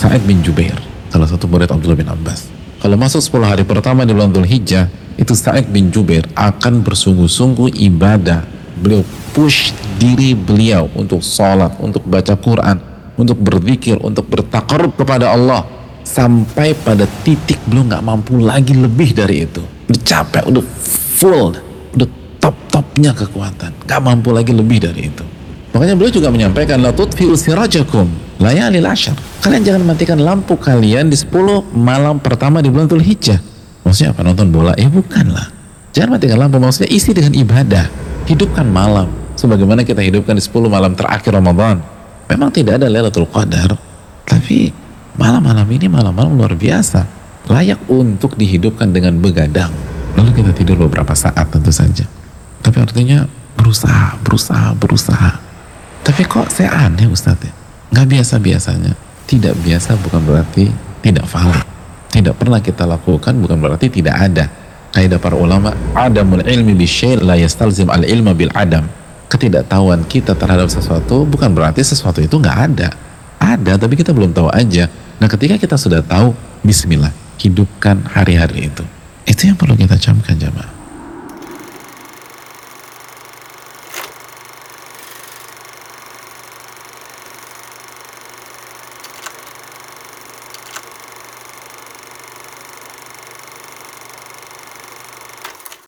Sa'id bin Jubair, salah satu murid Abdullah bin Abbas. Kalau masuk 10 hari pertama di bulan Hijjah, itu Sa'id bin Jubair akan bersungguh-sungguh ibadah. Beliau push diri beliau untuk sholat, untuk baca Quran, untuk berzikir, untuk bertakarub kepada Allah. Sampai pada titik beliau nggak mampu lagi lebih dari itu. Udah capek, udah full, udah top-topnya kekuatan. Nggak mampu lagi lebih dari itu. Makanya beliau juga menyampaikan la tutfi'u sirajakum layalil. Kalian jangan matikan lampu kalian di 10 malam pertama di bulan Dhul Hijjah. Maksudnya apa nonton bola? Ya bukan lah. Jangan matikan lampu maksudnya isi dengan ibadah. Hidupkan malam sebagaimana kita hidupkan di 10 malam terakhir Ramadan. Memang tidak ada Lailatul Qadar, tapi malam-malam ini malam-malam luar biasa. Layak untuk dihidupkan dengan begadang. Lalu kita tidur beberapa saat tentu saja. Tapi artinya berusaha, berusaha, berusaha. Tapi kok saya aneh Ustadz ya? Nggak biasa-biasanya. Tidak biasa bukan berarti tidak valid. Tidak pernah kita lakukan bukan berarti tidak ada. Kaidah para ulama, adamul ilmi bisyai la yastalzim al ilma bil adam. Ketidaktahuan kita terhadap sesuatu bukan berarti sesuatu itu nggak ada. Ada, tapi kita belum tahu aja. Nah ketika kita sudah tahu, bismillah, hidupkan hari-hari itu. Itu yang perlu kita camkan jamaah.